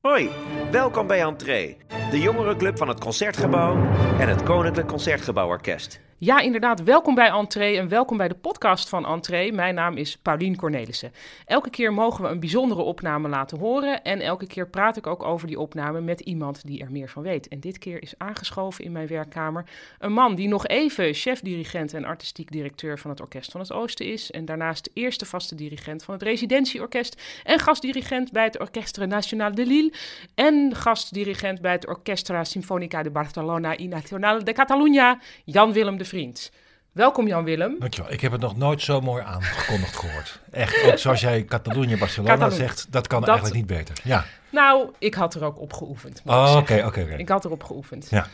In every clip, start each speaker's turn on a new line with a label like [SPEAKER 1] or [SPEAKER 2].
[SPEAKER 1] Hoi, welkom bij Entree, de jongerenclub van het Concertgebouw en het Koninklijk Concertgebouworkest.
[SPEAKER 2] Ja, inderdaad. Welkom bij Entree en welkom bij de podcast van Entree. Mijn naam is Paulien Cornelissen. Elke keer mogen we een bijzondere opname laten horen. En elke keer praat ik ook over die opname met iemand die er meer van weet. En dit keer is aangeschoven in mijn werkkamer een man die nog even chef-dirigent en artistiek directeur van het Orkest van het Oosten is. En daarnaast eerste vaste dirigent van het Residentieorkest. En gastdirigent bij het Orchestre Nacional de Lille. En gastdirigent bij het Orchestra Sinfonica de Barcelona y Nacional de Catalunya, Jan-Willem de Vriend. Welkom Jan-Willem.
[SPEAKER 3] Dankjewel. Ik heb het nog nooit zo mooi aangekondigd gehoord. Echt, ook zoals jij Catalonië Barcelona zegt, dat kan
[SPEAKER 2] Dat-
[SPEAKER 3] eigenlijk niet beter. Ja.
[SPEAKER 2] Nou, ik had er ook op geoefend.
[SPEAKER 3] Oh, oké, oké, oké.
[SPEAKER 2] Ik had erop geoefend.
[SPEAKER 3] Ja.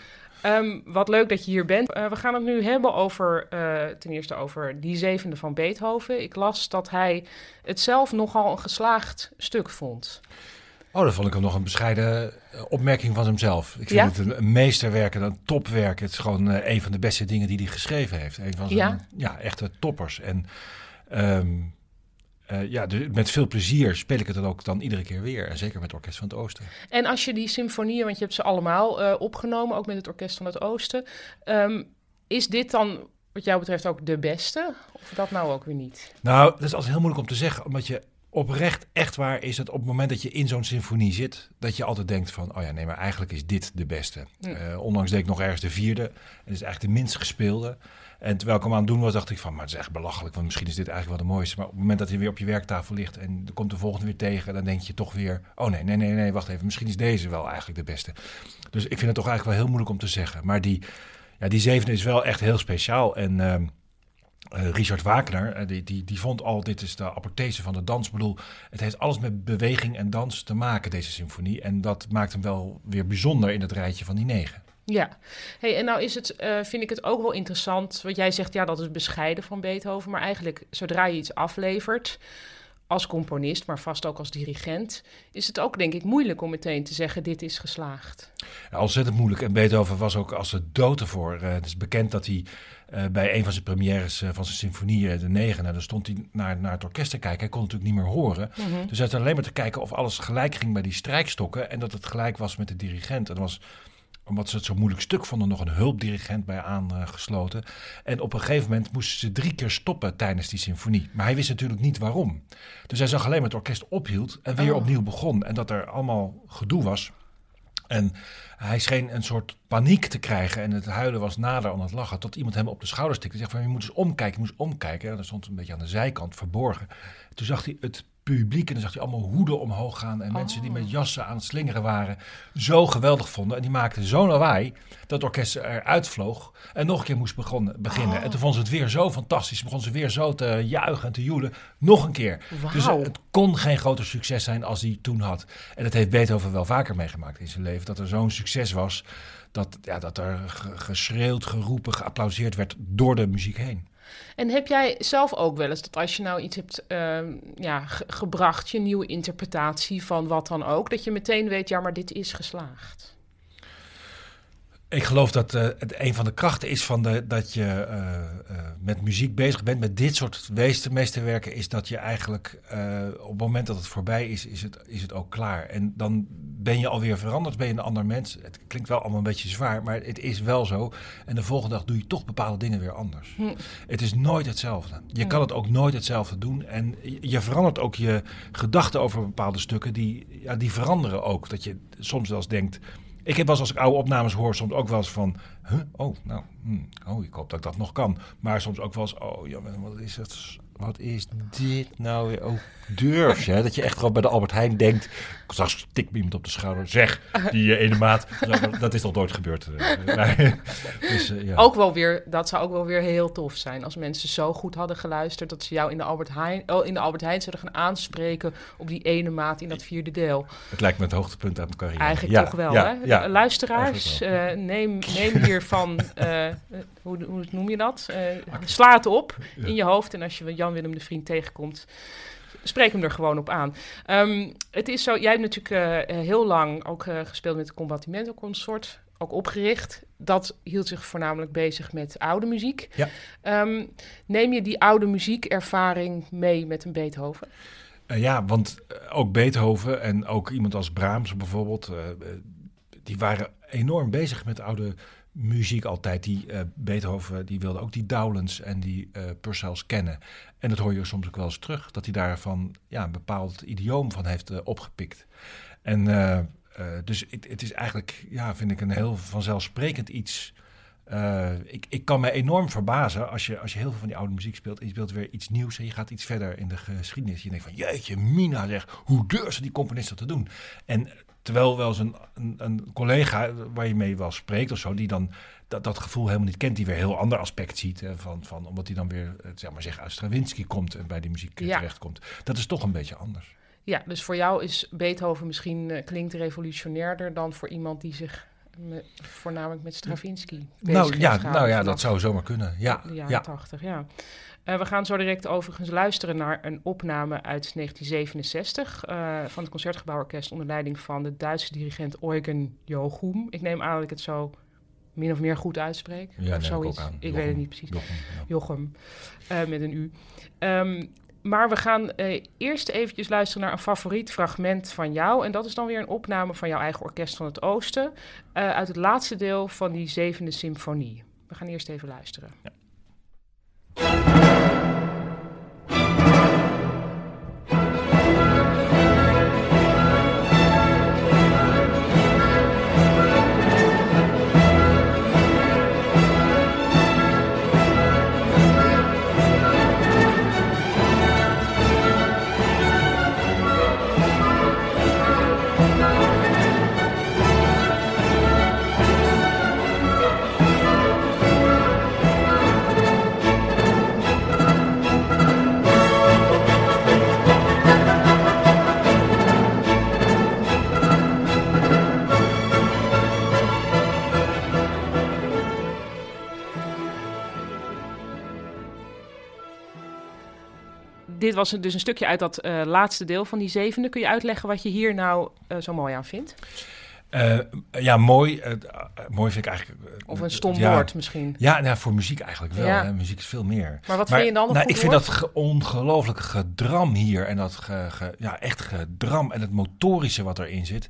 [SPEAKER 2] Ehm, wat leuk dat je hier bent. Eh, we gaan het nu hebben over, eh, ten eerste over die zevende van Beethoven. Ik las dat hij het zelf nogal een geslaagd stuk vond.
[SPEAKER 3] Oh, dat vond ik hem nog een bescheiden eh, opmerking van hemzelf. Ik vind
[SPEAKER 2] Ja?
[SPEAKER 3] het een, een meesterwerk en een topwerk. Het is gewoon eh, een van de beste dingen die hij geschreven heeft. Een van zijn
[SPEAKER 2] Ja?
[SPEAKER 3] ja? echte toppers. En ehm, eh, ja, dus met veel plezier speel ik het dan ook dan iedere keer weer. En zeker met het Orkest van het Oosten.
[SPEAKER 2] En als je die symfonieën, want je hebt ze allemaal opgenomen, ook met het Orkest van het Oosten. ehm, is dit dan wat jou betreft ook de beste? Of dat nou ook weer niet?
[SPEAKER 3] Nou, dat is altijd heel moeilijk om te zeggen, omdat je oprecht echt waar is het op het moment dat je in zo'n symfonie zit, dat je altijd denkt van, oh ja, nee, maar eigenlijk is dit de beste. Eh, onlangs deed ik nog ergens de vierde, en het is eigenlijk de minst gespeelde. En terwijl ik hem aan het doen was, dacht ik van, maar het is echt belachelijk, want misschien is dit eigenlijk wel de mooiste. Maar op het moment dat hij weer op je werktafel ligt en er komt de volgende weer tegen, dan denk je toch weer, oh nee, nee, nee, nee, wacht even, misschien is deze wel eigenlijk de beste. Dus ik vind het toch eigenlijk wel heel moeilijk om te zeggen. Maar die, ja, die zevende is wel echt heel speciaal en... ehm, eh, Richard Wagner, eh, die, die, die vond al, dit is de apothese van de dans. Ik bedoel, het heeft alles met beweging en dans te maken, deze symfonie. En dat maakt hem wel weer bijzonder in het rijtje van die negen.
[SPEAKER 2] Ja, hey, en nou is het, eh, vind ik het ook wel interessant, wat jij zegt, ja, dat is bescheiden van Beethoven, maar eigenlijk zodra je iets aflevert, als componist, maar vast ook als dirigent, is het ook denk ik moeilijk om meteen te zeggen, dit is geslaagd.
[SPEAKER 3] Ja, ontzettend moeilijk. En Beethoven was ook als de dood ervoor. Eh, het is bekend dat hij eh, bij een van zijn premières eh, van zijn symfonie, eh, de negende, daar stond hij naar, naar het orkest te kijken. Hij kon natuurlijk niet meer horen. Dus hij zat alleen maar te kijken of alles gelijk ging bij die strijkstokken en dat het gelijk was met de dirigent. En er was, omdat ze het zo'n moeilijk stuk vonden, nog een hulpdirigent bij aangesloten. En op een gegeven moment moesten ze drie keer stoppen tijdens die symfonie. Maar hij wist natuurlijk niet waarom. Dus hij zag alleen maar het orkest ophield en weer
[SPEAKER 2] Oh.
[SPEAKER 3] opnieuw begon. En dat er allemaal gedoe was. En hij scheen een soort paniek te krijgen en het huilen was nader dan het lachen. Tot iemand hem op de schouder stikte en zegt van je moet eens omkijken, je moet eens omkijken. En dat stond een beetje aan de zijkant verborgen. Toen zag hij het publiek en dan zag hij allemaal hoeden omhoog gaan. En mensen die met jassen aan het slingeren waren zo geweldig vonden. En die maakten zo'n lawaai dat het orkest eruit vloog en nog een keer moest begonnen, beginnen. En toen vonden ze het weer zo fantastisch. Begon ze weer zo te juichen en te joelen. Nog een keer. Dus het kon geen groter succes zijn als hij toen had. En dat heeft Beethoven wel vaker meegemaakt in zijn leven. Dat er zo'n succes was dat, ja, dat er ge- geschreeuwd, geroepen, geapplauseerd werd door de muziek heen.
[SPEAKER 2] En heb jij zelf ook wel eens dat als je nou iets hebt ehm, ja, ge- gebracht, je nieuwe interpretatie van wat dan ook, dat je meteen weet, ja, maar dit is geslaagd?
[SPEAKER 3] Ik geloof dat eh, het een van de krachten is van de, dat je eh, eh, met muziek bezig bent, met dit soort meesterwerken, is dat je eigenlijk op het moment dat het voorbij is, is het, is het ook klaar. En dan ben je alweer veranderd, ben je een ander mens. Het klinkt wel allemaal een beetje zwaar, maar het is wel zo. En de volgende dag doe je toch bepaalde dingen weer anders.
[SPEAKER 2] Hm.
[SPEAKER 3] Het is nooit hetzelfde. Je kan het ook nooit hetzelfde doen. En je- je verandert ook je gedachten over bepaalde stukken, die, ja, die veranderen ook. Dat je soms wel eens denkt. Ik heb wel eens als ik oude opnames hoor, soms ook wel eens van. Oh, nou, hmm, oh, ik hoop dat ik dat nog kan. Maar soms ook wel eens. Oh, ja, wat is het? Wat is dit nou weer? Oh, durf je? Dat je echt gewoon bij de Albert Heijn denkt. Straks tik me iemand op de schouder. Zeg, die eh, ene maat. Dat is nog nooit gebeurd. eh. Maar, dus, eh, ja.
[SPEAKER 2] Ook wel weer, dat zou ook wel weer heel tof zijn als mensen zo goed hadden geluisterd dat ze jou in de Albert Heijn, oh, in de Albert Heijn zouden gaan aanspreken op die ene maat in dat vierde deel.
[SPEAKER 3] Het lijkt me het hoogtepunt uit mijn carrière.
[SPEAKER 2] Eigenlijk
[SPEAKER 3] Ja,
[SPEAKER 2] toch wel,
[SPEAKER 3] ja,
[SPEAKER 2] hè?
[SPEAKER 3] Ja,
[SPEAKER 2] Luisteraars, eh, neem, neem hiervan, eh, eh, hoe, hoe noem je dat? Eh, sla het op in je hoofd en als je Jan-Willem de Vriend tegenkomt, spreek hem er gewoon op aan. Ehm, het is zo, jij hebt natuurlijk eh, heel lang ook eh, gespeeld met het Combattimento Consort, ook opgericht. Dat hield zich voornamelijk bezig met oude muziek.
[SPEAKER 3] Ja.
[SPEAKER 2] Ehm, neem je die oude muziekervaring mee met een Beethoven?
[SPEAKER 3] Uh, ja, want ook Beethoven en ook iemand als Brahms bijvoorbeeld, die waren enorm bezig met oude muziek altijd. Die uh, Beethoven die wilde ook die Dowlands en die uh, Purcells kennen. En dat hoor je soms ook wel eens terug, dat hij daarvan ja, een bepaald idioom van heeft uh, opgepikt. En dus het, is eigenlijk, ja, vind ik een heel vanzelfsprekend iets. ik, ik kan me enorm verbazen als je, als je heel veel van die oude muziek speelt en je speelt weer iets nieuws en je gaat iets verder in de geschiedenis. Je denkt van, jeetje, Mina zegt, hoe durft ze die componist dat te doen? En Terwijl wel eens een, een, een, collega waar je mee wel spreekt of zo, die dan dat, dat gevoel helemaal niet kent, die weer een heel ander aspect ziet. Hè, van, van, omdat hij dan weer, eh, zeg maar zeggen, uit Stravinsky komt en bij die muziek ja. terechtkomt. Dat is toch een beetje anders.
[SPEAKER 2] Ja, dus voor jou is Beethoven misschien uh, klinkt revolutionairder dan voor iemand die zich me, voornamelijk met Stravinsky
[SPEAKER 3] nou, ja, nou ja, dat zou zomaar kunnen. Ja,
[SPEAKER 2] de jaren ja. 80, ja. Uh, we gaan zo direct overigens luisteren naar een opname uit 1967 uh, van het Concertgebouworkest onder leiding van de Duitse dirigent Eugen Jochum. Ik neem aan dat ik het zo min of meer goed uitspreek.
[SPEAKER 3] Ja,
[SPEAKER 2] of
[SPEAKER 3] zoiets. Ik,
[SPEAKER 2] ik weet het niet precies. Jochem, ja. uh, met een U. Um, maar we gaan eerst eventjes luisteren naar een favoriet fragment van jou. En dat is dan weer een opname van jouw eigen Orkest van het Oosten. uit het laatste deel van die zevende symfonie. We gaan eerst even luisteren. Ja. Dit was dus een stukje uit dat uh, laatste deel van die zevende. Kun je uitleggen wat je hier nou uh, zo mooi aan vindt?
[SPEAKER 3] Uh, ja, mooi. mooi vind ik eigenlijk.
[SPEAKER 2] of een stom ja, woord misschien.
[SPEAKER 3] Ja, nou, voor muziek eigenlijk wel. Ja. Hè. Muziek is veel meer.
[SPEAKER 2] Maar wat maar, vind je dan?
[SPEAKER 3] Nou, ik vind woord? dat ongelooflijke gedram hier en dat ge, ge, ja, echt gedram en het motorische wat erin zit.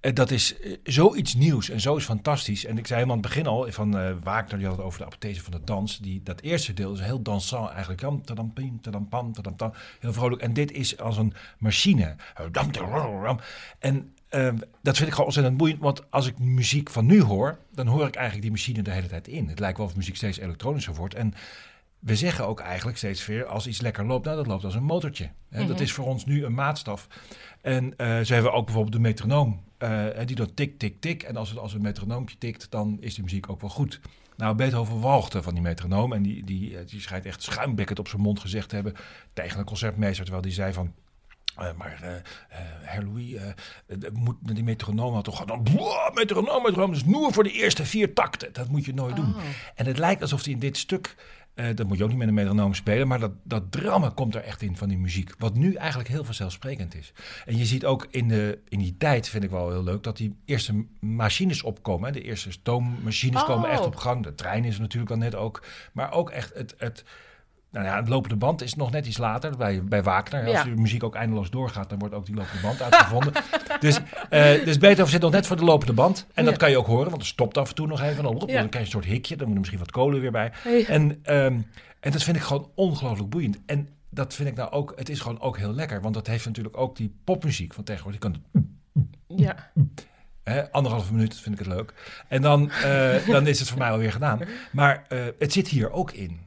[SPEAKER 3] Uh, dat is uh, zoiets nieuws en zo is fantastisch. En ik zei helemaal aan het begin al van uh, Wagner, die had het over de apothese van de dans. Die, dat eerste deel is heel dansant eigenlijk. Jam, tadam, pim, tadam, pam, tadam, tam, heel vrolijk. En dit is als een machine. En ehm, dat vind ik gewoon ontzettend boeiend. Want als ik muziek van nu hoor, dan hoor ik eigenlijk die machine de hele tijd in. Het lijkt wel of muziek steeds elektronischer wordt. En we zeggen ook eigenlijk steeds weer, als iets lekker loopt, nou dat loopt als een motortje. Mm -hmm. Dat is voor ons nu een maatstaf. En uh, ze hebben ook bijvoorbeeld de metronoom. Uh, die doet tik, tik, tik. En als, het, als een metronoompje tikt, dan is de muziek ook wel goed. Nou, Beethoven walgde van die metronoom. En die, die, die schijnt echt schuimbekkend op zijn mond gezegd te hebben tegen een concertmeester. Terwijl die zei van, uh, maar uh, uh, Herr Louis, moet, die metronoom had toch gewoon... Metronoom, metronoom, dus noer voor de eerste vier takten. Dat moet je nooit doen.
[SPEAKER 2] Oh.
[SPEAKER 3] En het lijkt alsof hij in dit stuk... dat moet je ook niet met een metronoom spelen, maar dat, dat drama komt er echt in van die muziek. Wat nu eigenlijk heel vanzelfsprekend is. En je ziet ook in, de, in die tijd, vind ik wel heel leuk, dat die eerste machines opkomen. De eerste stoommachines
[SPEAKER 2] Oh.
[SPEAKER 3] komen echt op gang. De trein is natuurlijk al net ook. Maar ook echt het... het nou ja, het lopende band is nog net iets later bij, bij Wagner. Als
[SPEAKER 2] Ja.
[SPEAKER 3] de muziek ook eindeloos doorgaat, dan wordt ook die lopende band uitgevonden. dus, eh, dus Beethoven zit nog net voor de lopende band. En dat kan je ook horen, want er stopt af en toe nog even. Dan,
[SPEAKER 2] Ja.
[SPEAKER 3] dan krijg je een soort hikje, dan moet er misschien wat kolen weer bij. En, ehm, en dat vind ik gewoon ongelooflijk boeiend. En dat vind ik nou ook, het is gewoon ook heel lekker. Want dat heeft natuurlijk ook die popmuziek van tegenwoordig. Die kan
[SPEAKER 2] Ja.
[SPEAKER 3] Hè, anderhalve minuut vind ik het leuk. En dan, eh, dan is het voor mij alweer gedaan. Maar eh, het zit hier ook in.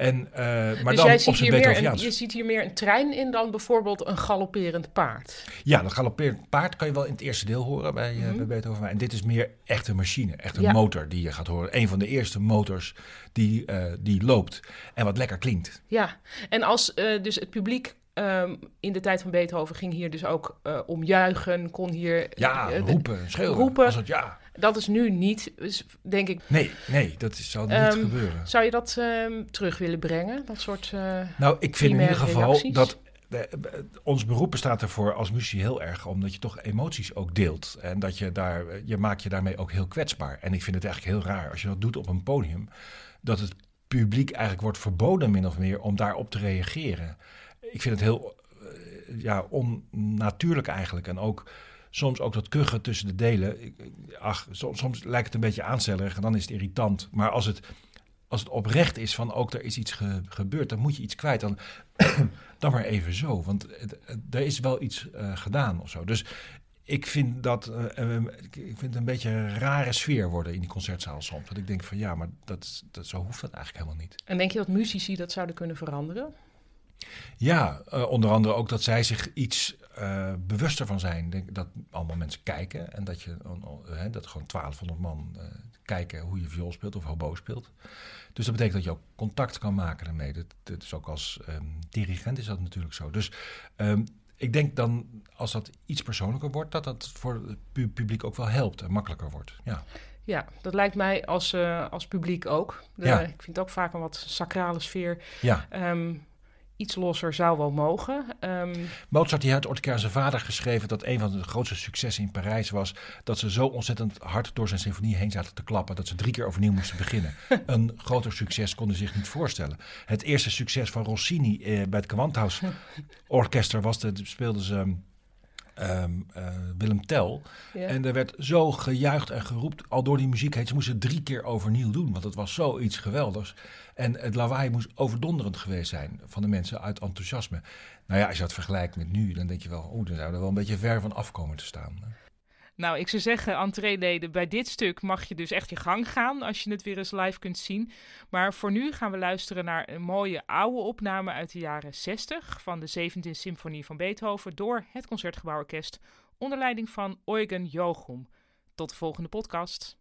[SPEAKER 3] En, eh, maar
[SPEAKER 2] dus
[SPEAKER 3] dan
[SPEAKER 2] jij ziet, hier meer een, je ziet hier meer een trein in dan bijvoorbeeld een galopperend paard.
[SPEAKER 3] Ja, dat galopperend paard kan je wel in het eerste deel horen bij, eh, bij Beethoven. En dit is meer echt een machine, echt een.
[SPEAKER 2] Ja.
[SPEAKER 3] motor die je gaat horen. Een van de eerste motors die, eh, die loopt en wat lekker klinkt.
[SPEAKER 2] Ja, en als dus het publiek ehm, in de tijd van Beethoven ging hier dus ook eh omjuichen, kon hier...
[SPEAKER 3] Ja,
[SPEAKER 2] eh,
[SPEAKER 3] roepen, schreeuwen.
[SPEAKER 2] roepen.
[SPEAKER 3] Het, ja.
[SPEAKER 2] Dat is nu niet, denk ik.
[SPEAKER 3] Nee, nee, dat is, zal niet
[SPEAKER 2] Ehm,
[SPEAKER 3] gebeuren.
[SPEAKER 2] Zou je dat ehm, terug willen brengen? Dat soort... eh,
[SPEAKER 3] Nou, ik vind in ieder geval
[SPEAKER 2] reacties?
[SPEAKER 3] dat ons beroep bestaat ervoor als muziek heel erg omdat je toch emoties ook deelt. En dat je daar, je maakt je daarmee ook heel kwetsbaar. En ik vind het eigenlijk heel raar als je dat doet op een podium, dat het publiek eigenlijk wordt verboden min of meer om daarop te reageren. Ik vind het heel, eh, ja, onnatuurlijk eigenlijk. En ook soms ook dat kuchen tussen de delen. Ach, soms, soms lijkt het een beetje aanstellerig en dan is het irritant. Maar als het, als het oprecht is van ook er is iets ge- gebeurd, dan moet je iets kwijt. Dan, dan maar even zo. Want er is wel iets eh, gedaan of zo. Dus ik vind dat eh, ik vind het een beetje een rare sfeer worden in die concertzaal soms. Dat ik denk van ja, maar dat, dat, zo hoeft dat eigenlijk helemaal niet.
[SPEAKER 2] En denk je dat muzici dat zouden kunnen veranderen?
[SPEAKER 3] Ja, eh, onder andere ook dat zij zich iets eh, bewuster van zijn. Denk, dat allemaal mensen kijken en dat, je, dat gewoon 1200 man eh, kijken hoe je viool speelt of hobo speelt. Dus dat betekent dat je ook contact kan maken daarmee. Dat, dat is ook als ehm, dirigent is dat natuurlijk zo. Dus ehm, ik denk dan, als dat iets persoonlijker wordt, dat dat voor het pu- publiek ook wel helpt en makkelijker wordt. Ja,
[SPEAKER 2] Ja, dat lijkt mij als, als publiek ook. De-
[SPEAKER 3] Ja.
[SPEAKER 2] Ik vind het ook vaak een wat sacrale sfeer.
[SPEAKER 3] ja.
[SPEAKER 2] Ehm, iets losser zou wel mogen. Ehm,
[SPEAKER 3] Mozart die had ooit keer aan zijn vader geschreven dat een van de grootste successen in Parijs was dat ze zo ontzettend hard door zijn symfonie heen zaten te klappen dat ze drie keer overnieuw moesten beginnen. een groter succes konden ze zich niet voorstellen. Het eerste succes van Rossini eh, bij het Gewandhaus Orkester was, de, speelden ze ehm, eh, Willem Tell.
[SPEAKER 2] ja.
[SPEAKER 3] En er werd zo gejuicht en geroept, al door die muziek heen. Ze moesten het drie keer overnieuw doen, want het was zoiets geweldigs. En het lawaai moest overdonderend geweest zijn van de mensen uit enthousiasme. Nou ja, als je dat vergelijkt met nu, dan denk je wel, oeh, dan zou er wel een beetje ver van afkomen te staan.
[SPEAKER 2] Nou, ik zou zeggen, entreeleden, bij dit stuk mag je dus echt je gang gaan als je het weer eens live kunt zien. Maar voor nu gaan we luisteren naar een mooie oude opname uit de jaren 60 van de 17e Symfonie van Beethoven door het Concertgebouworkest onder leiding van Eugen Jochum. Tot de volgende podcast.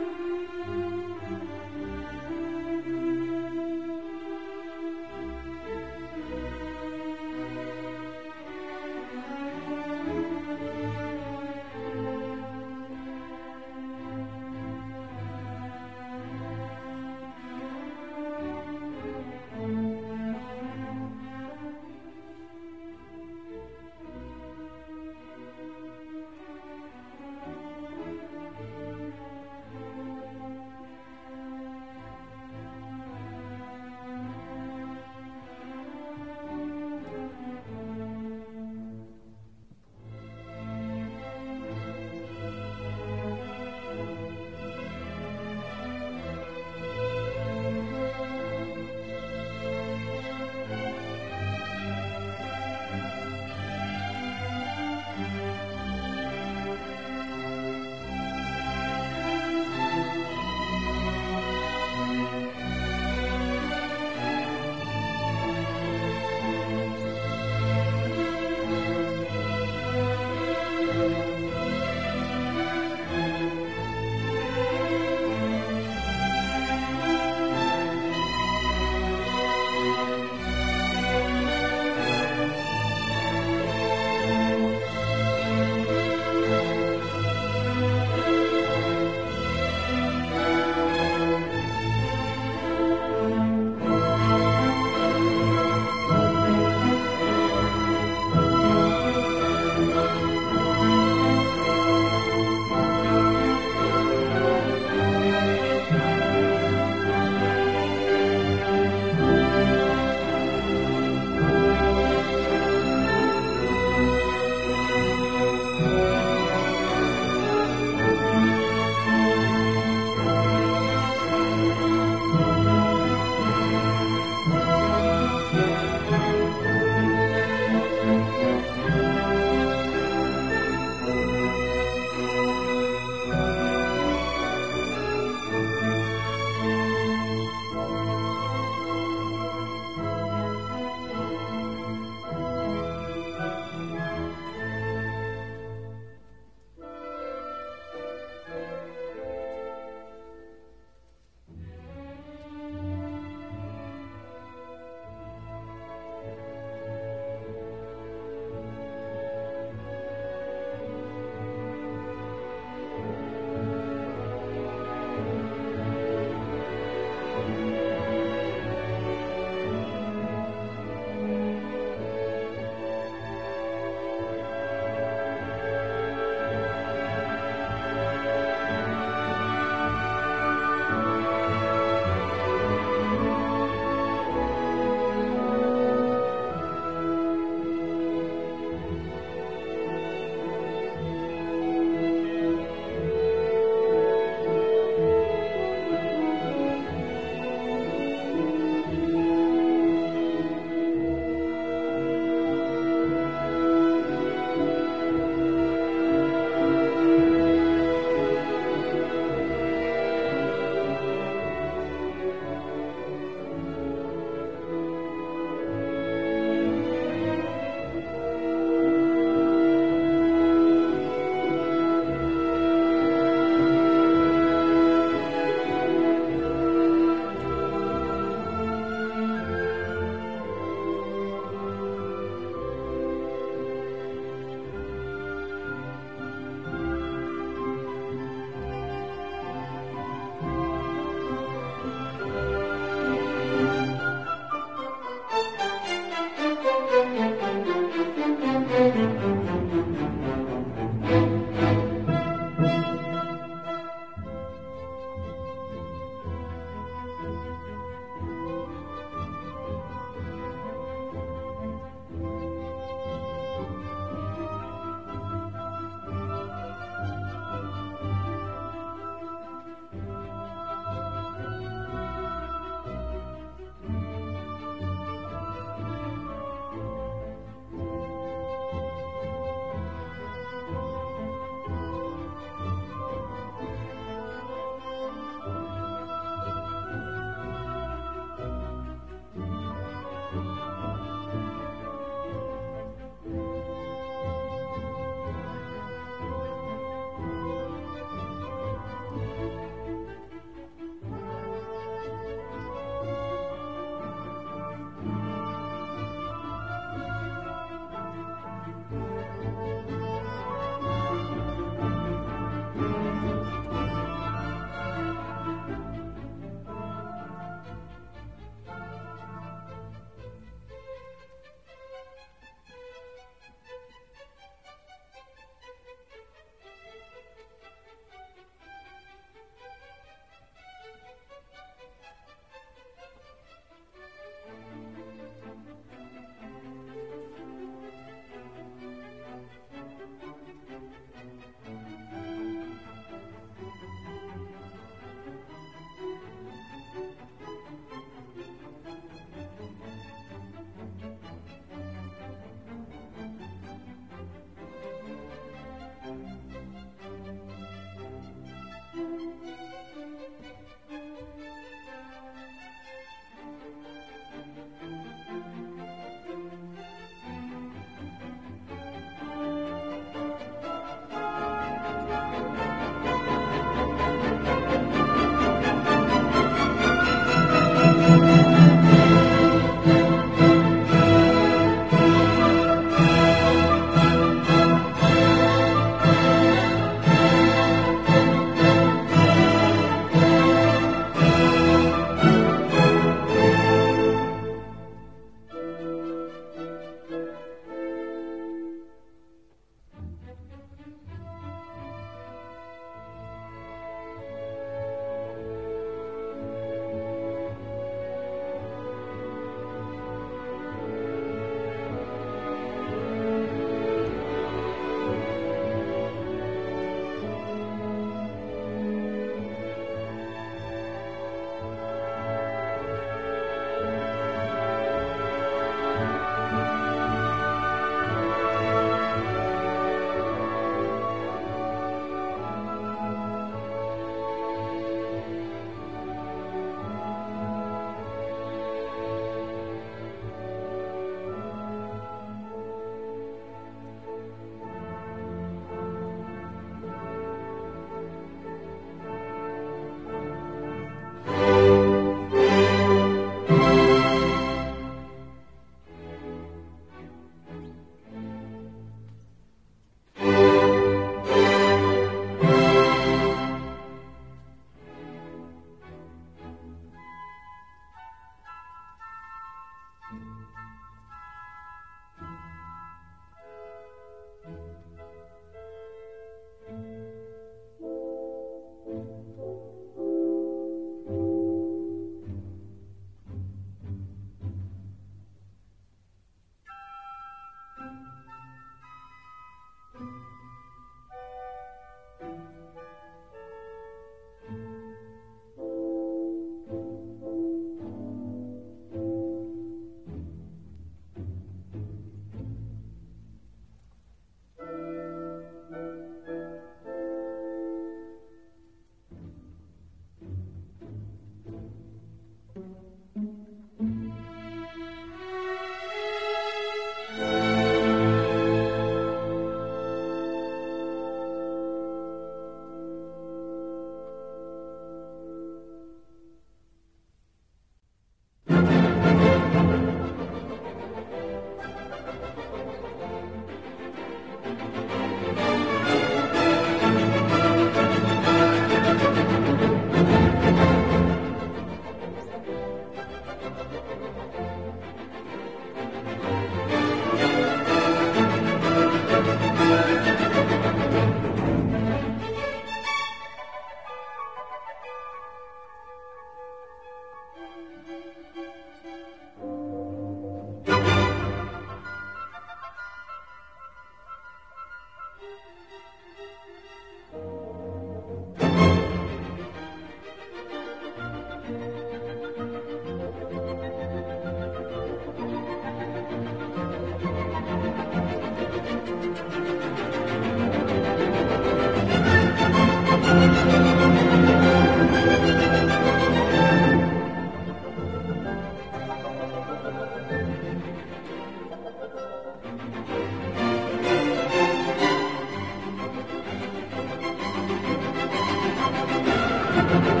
[SPEAKER 4] Thank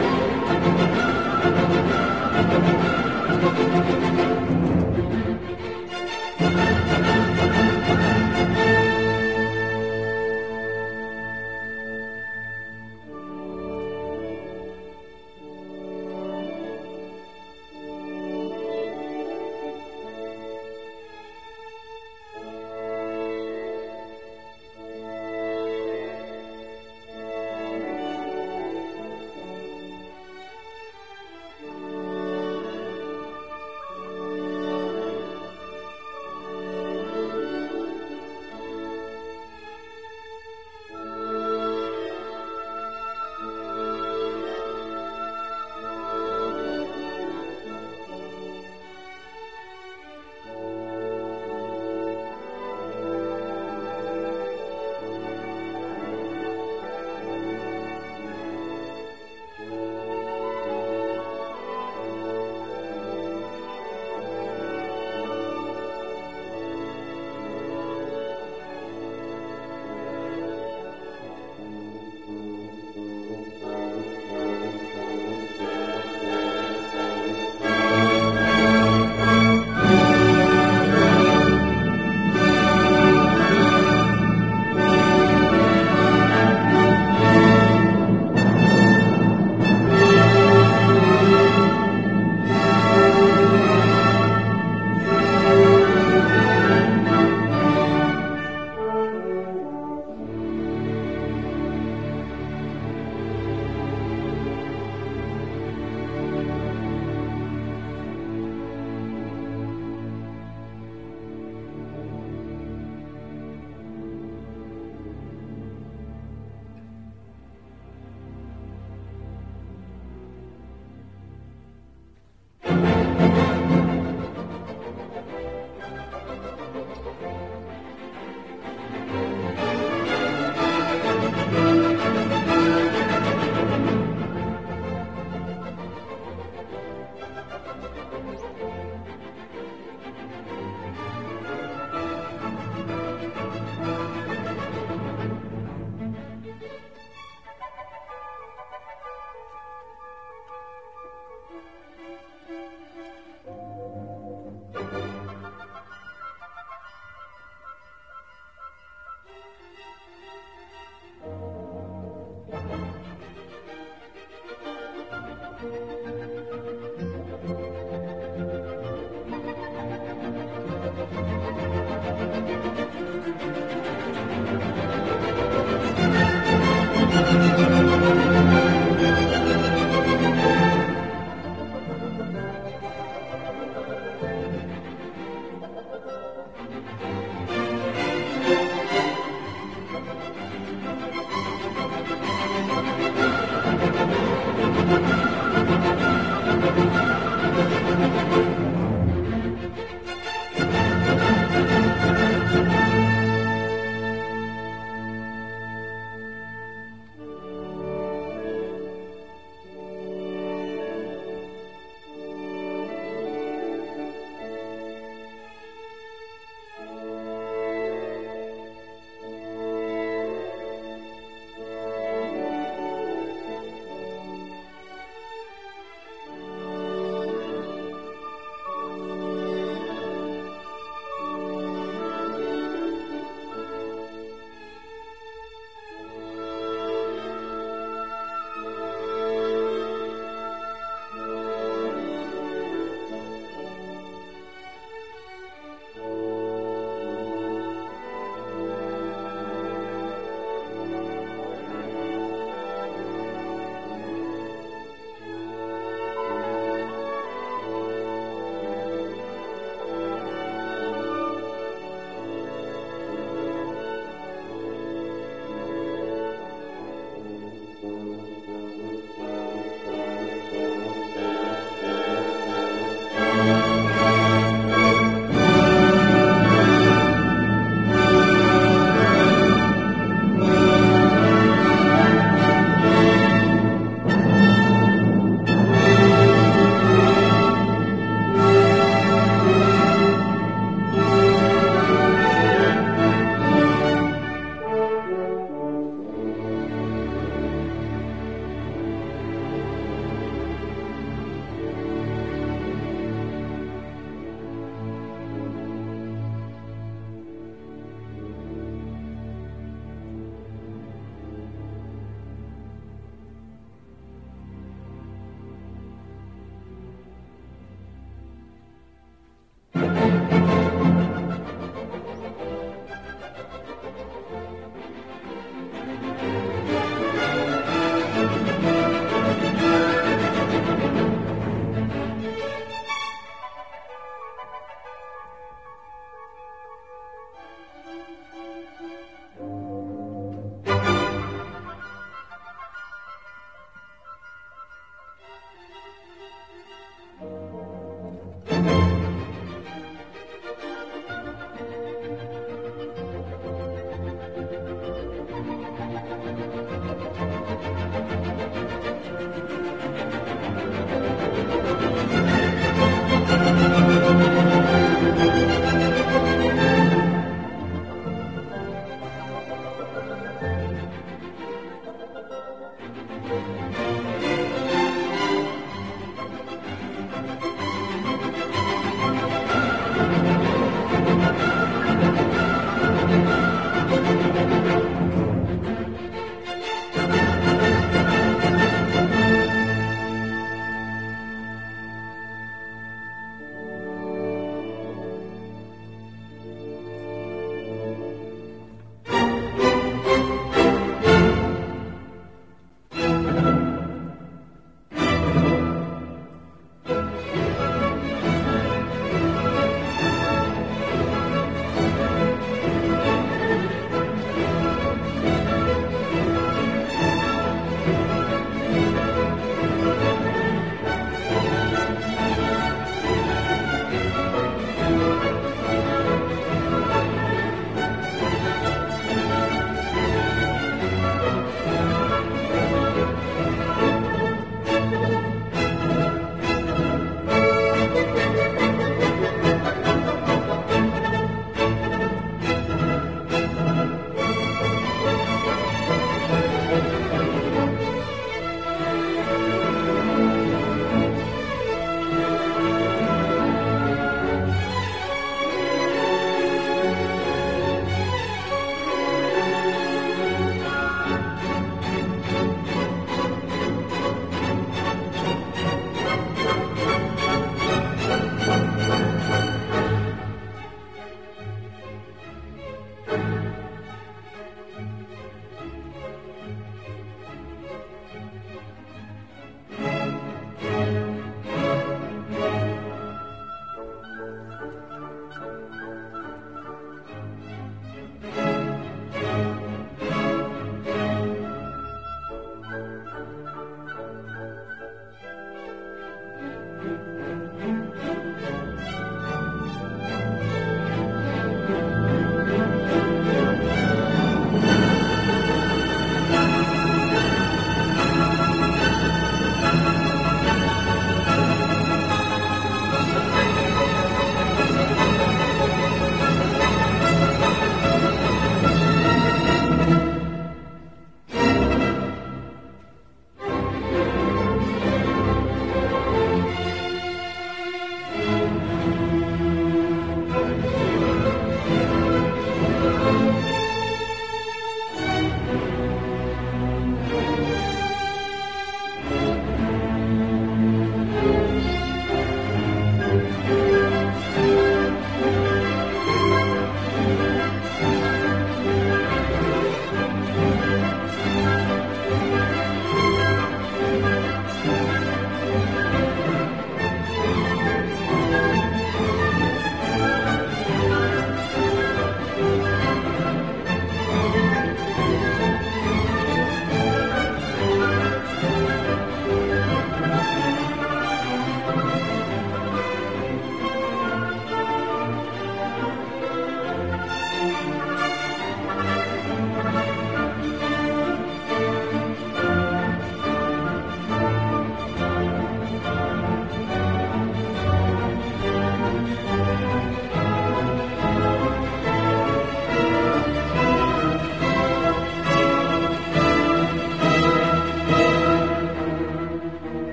[SPEAKER 4] you.